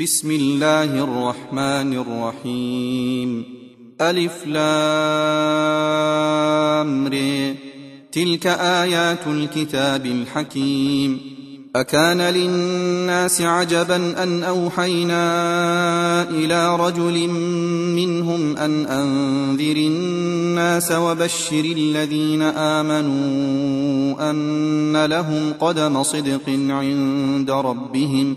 بسم الله الرحمن الرحيم ألف لام ري تلك آيات الكتاب الحكيم أكان للناس عجبا أن أوحينا إلى رجل منهم أن أنذر الناس وبشر الذين آمنوا أن لهم قدم صدق عند ربهم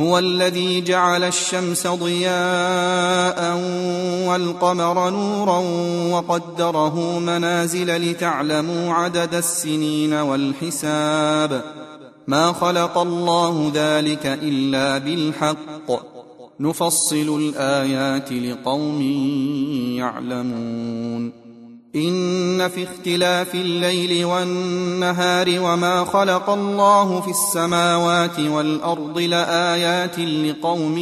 هو الذي جعل الشمس ضياء والقمر نورا وقدره منازل لتعلموا عدد السنين والحساب. ما خلق الله ذلك إلا بالحق. نفصل الآيات لقوم يعلمون. إن في اختلاف الليل والنهار وما خلق الله في السماوات والأرض لآيات لقوم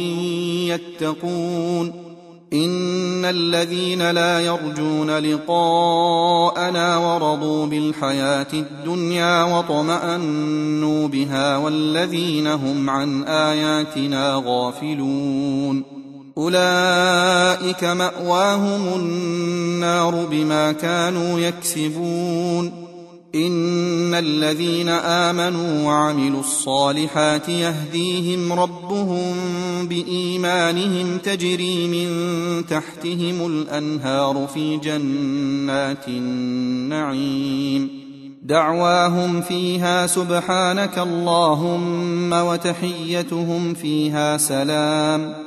يتقون. إن الذين لا يرجون لقاءنا ورضوا بالحياة الدنيا وطمأنوا بها والذين هم عن آياتنا غافلون. أولئك مأواهم النار بما كانوا يكسبون. إن الذين آمنوا وعملوا الصالحات يهديهم ربهم بإيمانهم تجري من تحتهم الأنهار في جنات النعيم. دعواهم فيها سبحانك اللهم وتحيتهم فيها سلام.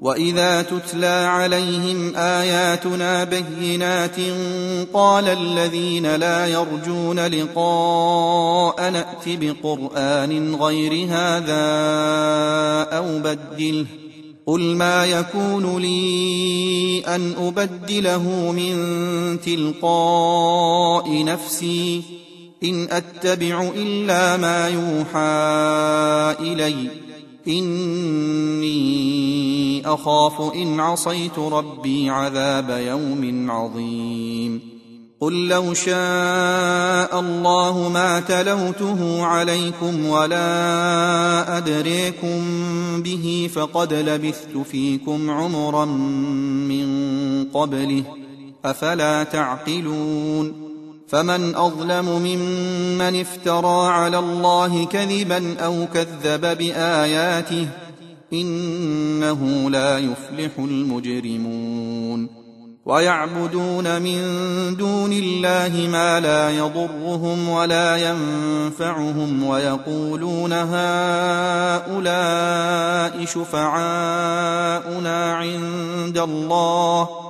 واذا تتلى عليهم اياتنا بينات قال الذين لا يرجون لقاء نات بقران غير هذا أو بدله قل ما يكون لي ان ابدله من تلقاء نفسي ان اتبع الا ما يوحى الي إني أخاف إن عصيت ربي عذاب يوم عظيم. قل لو شاء الله ما تلوته عليكم ولا أدريكم به فقد لبثت فيكم عمرا من قبله. أفلا تعقلون؟ فمن أظلم ممن افترى على الله كذبا أو كذب بآياته إنه لا يفلح المجرمون ويعبدون من دون الله ما لا يضرهم ولا ينفعهم ويقولون هؤلاء شفعاؤنا عند الله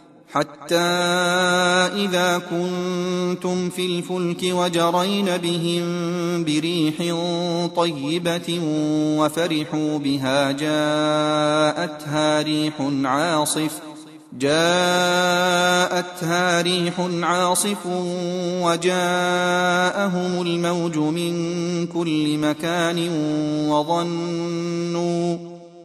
حتى إذا كنتم في الفلك وجرين بهم بريح طيبة وفرحوا بها جاءتها ريح عاصف جاءتها ريح عاصف وجاءهم الموج من كل مكان وظنوا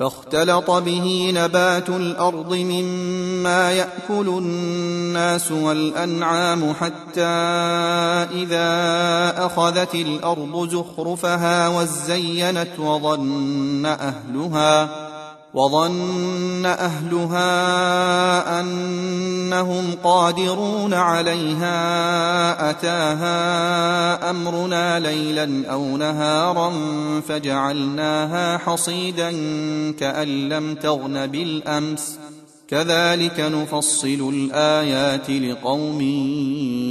فاختلط به نبات الأرض مما يأكل الناس والأنعام حتى إذا أخذت الأرض زخرفها وزينت وظن أهلها وظن أهلها أنهم قادرون عليها أتاها أمرنا ليلا أو نهارا فجعلناها حصيدا كأن لم تغن بالأمس. كذلك نفصل الآيات لقوم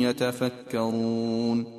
يتفكرون.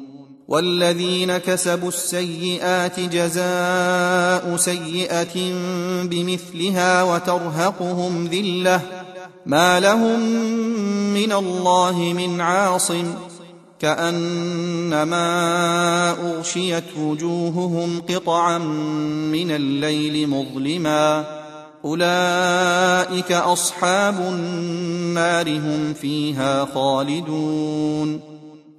والذين كسبوا السيئات جزاء سيئة بمثلها وترهقهم ذلة ما لهم من الله من عاصم كأنما أغشيت وجوههم قطعا من الليل مظلما أولئك أصحاب النار هم فيها خالدون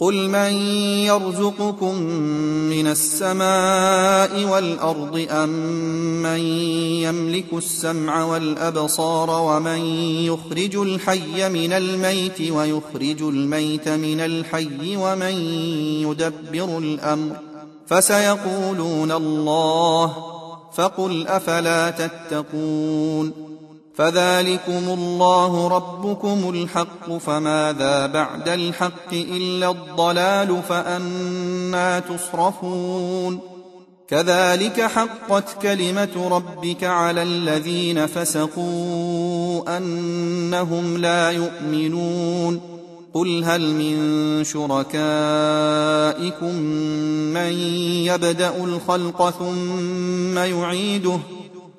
قل من يرزقكم من السماء والارض ام من يملك السمع والابصار ومن يخرج الحي من الميت ويخرج الميت من الحي ومن يدبر الامر فسيقولون الله فقل افلا تتقون فذلكم الله ربكم الحق فماذا بعد الحق إلا الضلال فانى تصرفون. كذلك حقت كلمة ربك على الذين فسقوا أنهم لا يؤمنون. قل هل من شركائكم من يبدأ الخلق ثم يعيده؟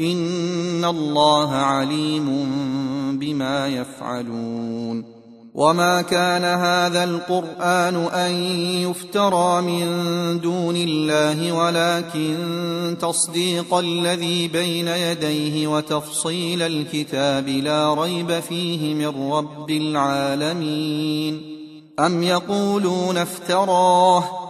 ان الله عليم بما يفعلون وما كان هذا القران ان يفترى من دون الله ولكن تصديق الذي بين يديه وتفصيل الكتاب لا ريب فيه من رب العالمين ام يقولون افتراه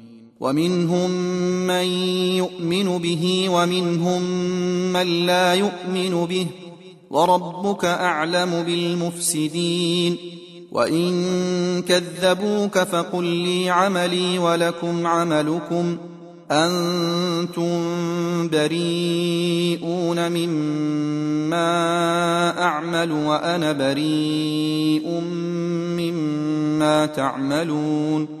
ومنهم من يؤمن به ومنهم من لا يؤمن به وربك أعلم بالمفسدين وإن كذبوك فقل لي عملي ولكم عملكم أنتم بريئون مما أعمل وأنا بريء مما تعملون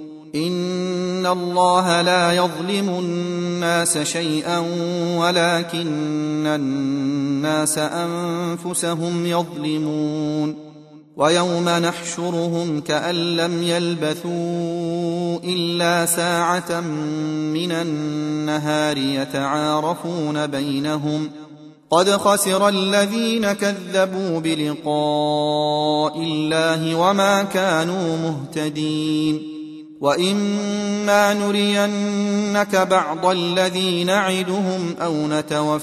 إن الله لا يظلم الناس شيئا ولكن الناس أنفسهم يظلمون ويوم نحشرهم كأن لم يلبثوا إلا ساعة من النهار يتعارفون بينهم قد خسر الذين كذبوا بلقاء الله وما كانوا مهتدين واما نرينك بعض الذي نعدهم أو نتوفينك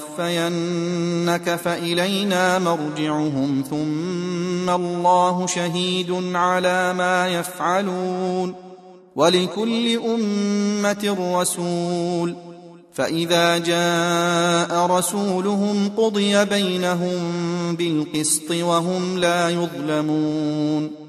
فالينا مرجعهم ثم الله شهيد على ما يفعلون ولكل امه رسول فاذا جاء رسولهم قضي بينهم بالقسط وهم لا يظلمون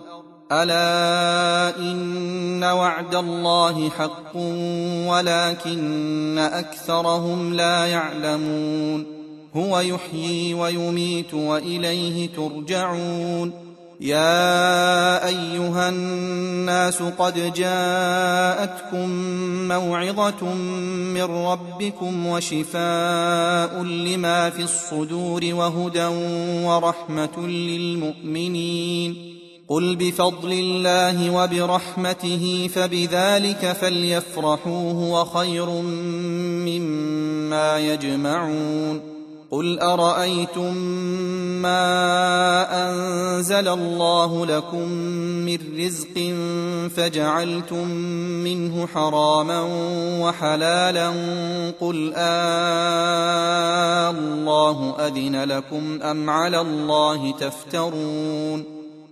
ألا إن وعد الله حق ولكن أكثرهم لا يعلمون. هو يحيي ويميت وإليه ترجعون. يا أيها الناس قد جاءتكم موعظة من ربكم وشفاء لما في الصدور وهدى ورحمة للمؤمنين. قل بفضل الله وبرحمته فبذلك فليفرحوا هو خير مما يجمعون قل أرأيتم ما أنزل الله لكم من رزق فجعلتم منه حراما وحلالا قل آه الله أذن لكم أم على الله تفترون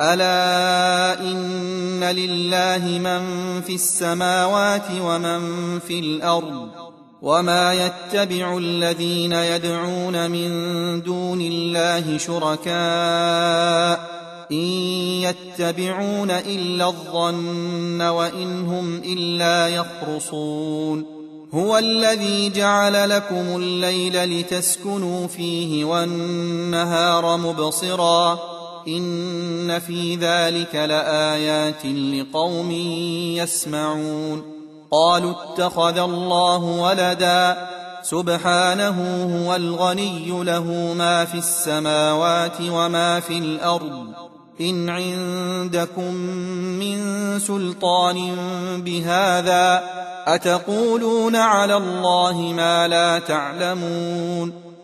ألا إن لله من في السماوات ومن في الأرض وما يتبع الذين يدعون من دون الله شركاء إن يتبعون إلا الظن وإن هم إلا يخرصون هو الذي جعل لكم الليل لتسكنوا فيه والنهار مبصرا إن في ذلك لآيات لقوم يسمعون. قالوا اتخذ الله ولدا. سبحانه هو الغني له ما في السماوات وما في الأرض. إن عندكم من سلطان بهذا أتقولون على الله ما لا تعلمون.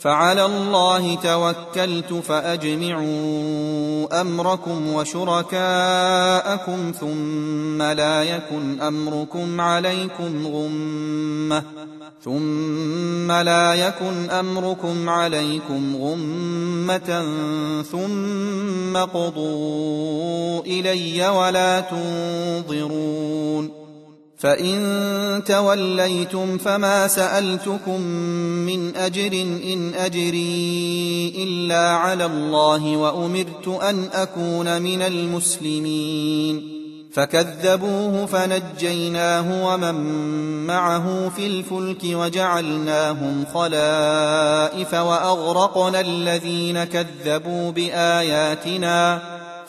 فعلى الله توكلت فأجمعوا أمركم وشركاءكم ثم لا يكن أمركم عليكم غمة ثم لا يكن أمركم عليكم غمة ثم قضوا إلي ولا تنظرون فإن توليتم فما سألتكم من أجر إن أجري إلا على الله وأمرت أن أكون من المسلمين. فكذبوه فنجيناه ومن معه في الفلك وجعلناهم خلائف وأغرقنا الذين كذبوا بآياتنا.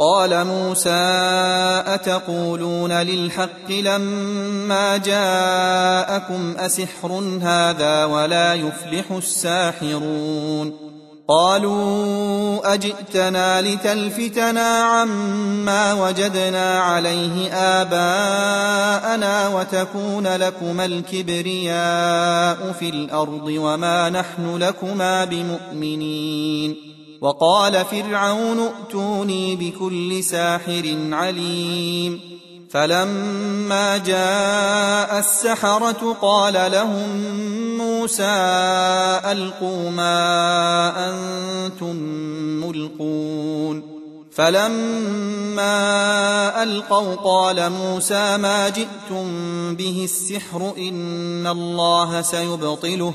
قال موسى أتقولون للحق لما جاءكم أسحر هذا ولا يفلح الساحرون؟ قالوا أجئتنا لتلفتنا عما وجدنا عليه آباءنا وتكون لكما الكبرياء في الأرض وما نحن لكما بمؤمنين. وقال فرعون ائتوني بكل ساحر عليم. فلما جاء السحرة قال لهم موسى ألقوا ما أنتم ملقون. فلما ألقوا قال موسى ما جئتم به السحر إن الله سيبطله.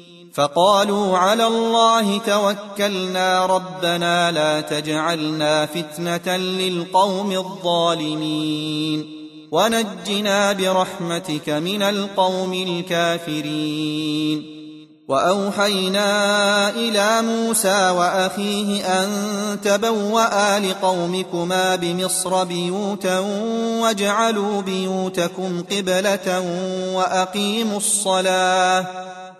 فقالوا على الله توكلنا ربنا لا تجعلنا فتنة للقوم الظالمين. ونجنا برحمتك من القوم الكافرين. وأوحينا إلى موسى وأخيه أن تبوأ لقومكما بمصر بيوتا واجعلوا بيوتكم قبلة وأقيموا الصلاة.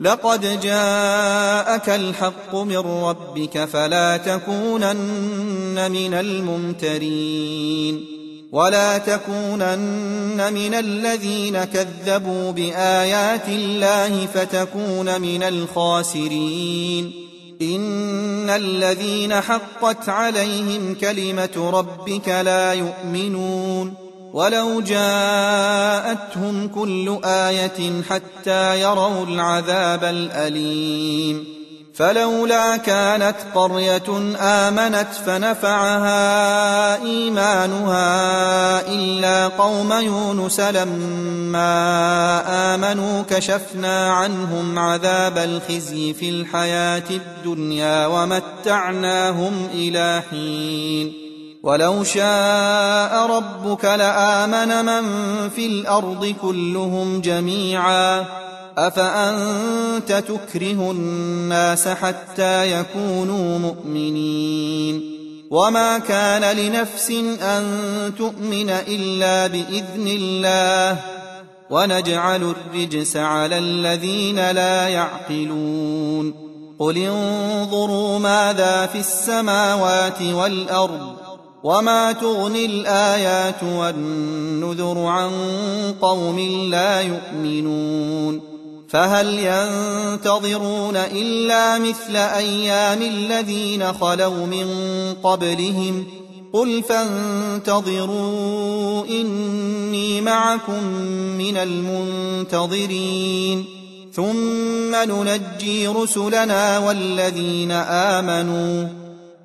لقد جاءك الحق من ربك فلا تكونن من الممترين ولا تكونن من الذين كذبوا بآيات الله فتكون من الخاسرين. إن الذين حقت عليهم كلمة ربك لا يؤمنون. ولو جاءتهم كل آية حتى يروا العذاب الأليم. فلولا كانت قرية آمنت فنفعها إيمانها إلا قوم يونس لما آمنوا كشفنا عنهم عذاب الخزي في الحياة الدنيا ومتعناهم إلى حين. ولو شاء ربك لآمن من في الأرض كلهم جميعا. أفأنت تكره الناس حتى يكونوا مؤمنين؟ وما كان لنفس أن تؤمن إلا بإذن الله. ونجعل الرجس على الذين لا يعقلون. قل انظروا ماذا في السماوات والأرض. وما تغني الآيات والنذر عن قوم لا يؤمنون فهل ينتظرون إلا مثل أيام الذين خلوا من قبلهم قل فانتظروا إني معكم من المنتظرين ثم ننجي رسلنا والذين آمنوا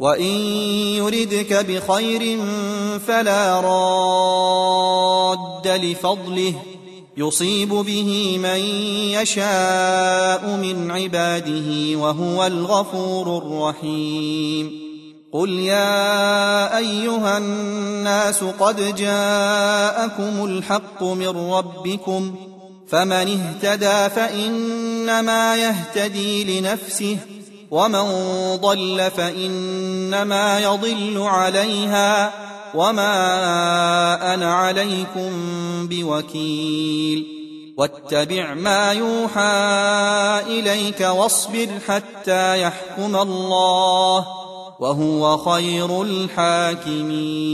وإن يردك بخير فلا راد لفضله يصيب به من يشاء من عباده وهو الغفور الرحيم قل يا أيها الناس قد جاءكم الحق من ربكم فمن اهتدى فإنما يهتدي لنفسه ومن ضل فإنما يضل عليها وما أنا عليكم بوكيل واتبع ما يوحى اليك واصبر حتى يحكم الله وهو خير الحاكمين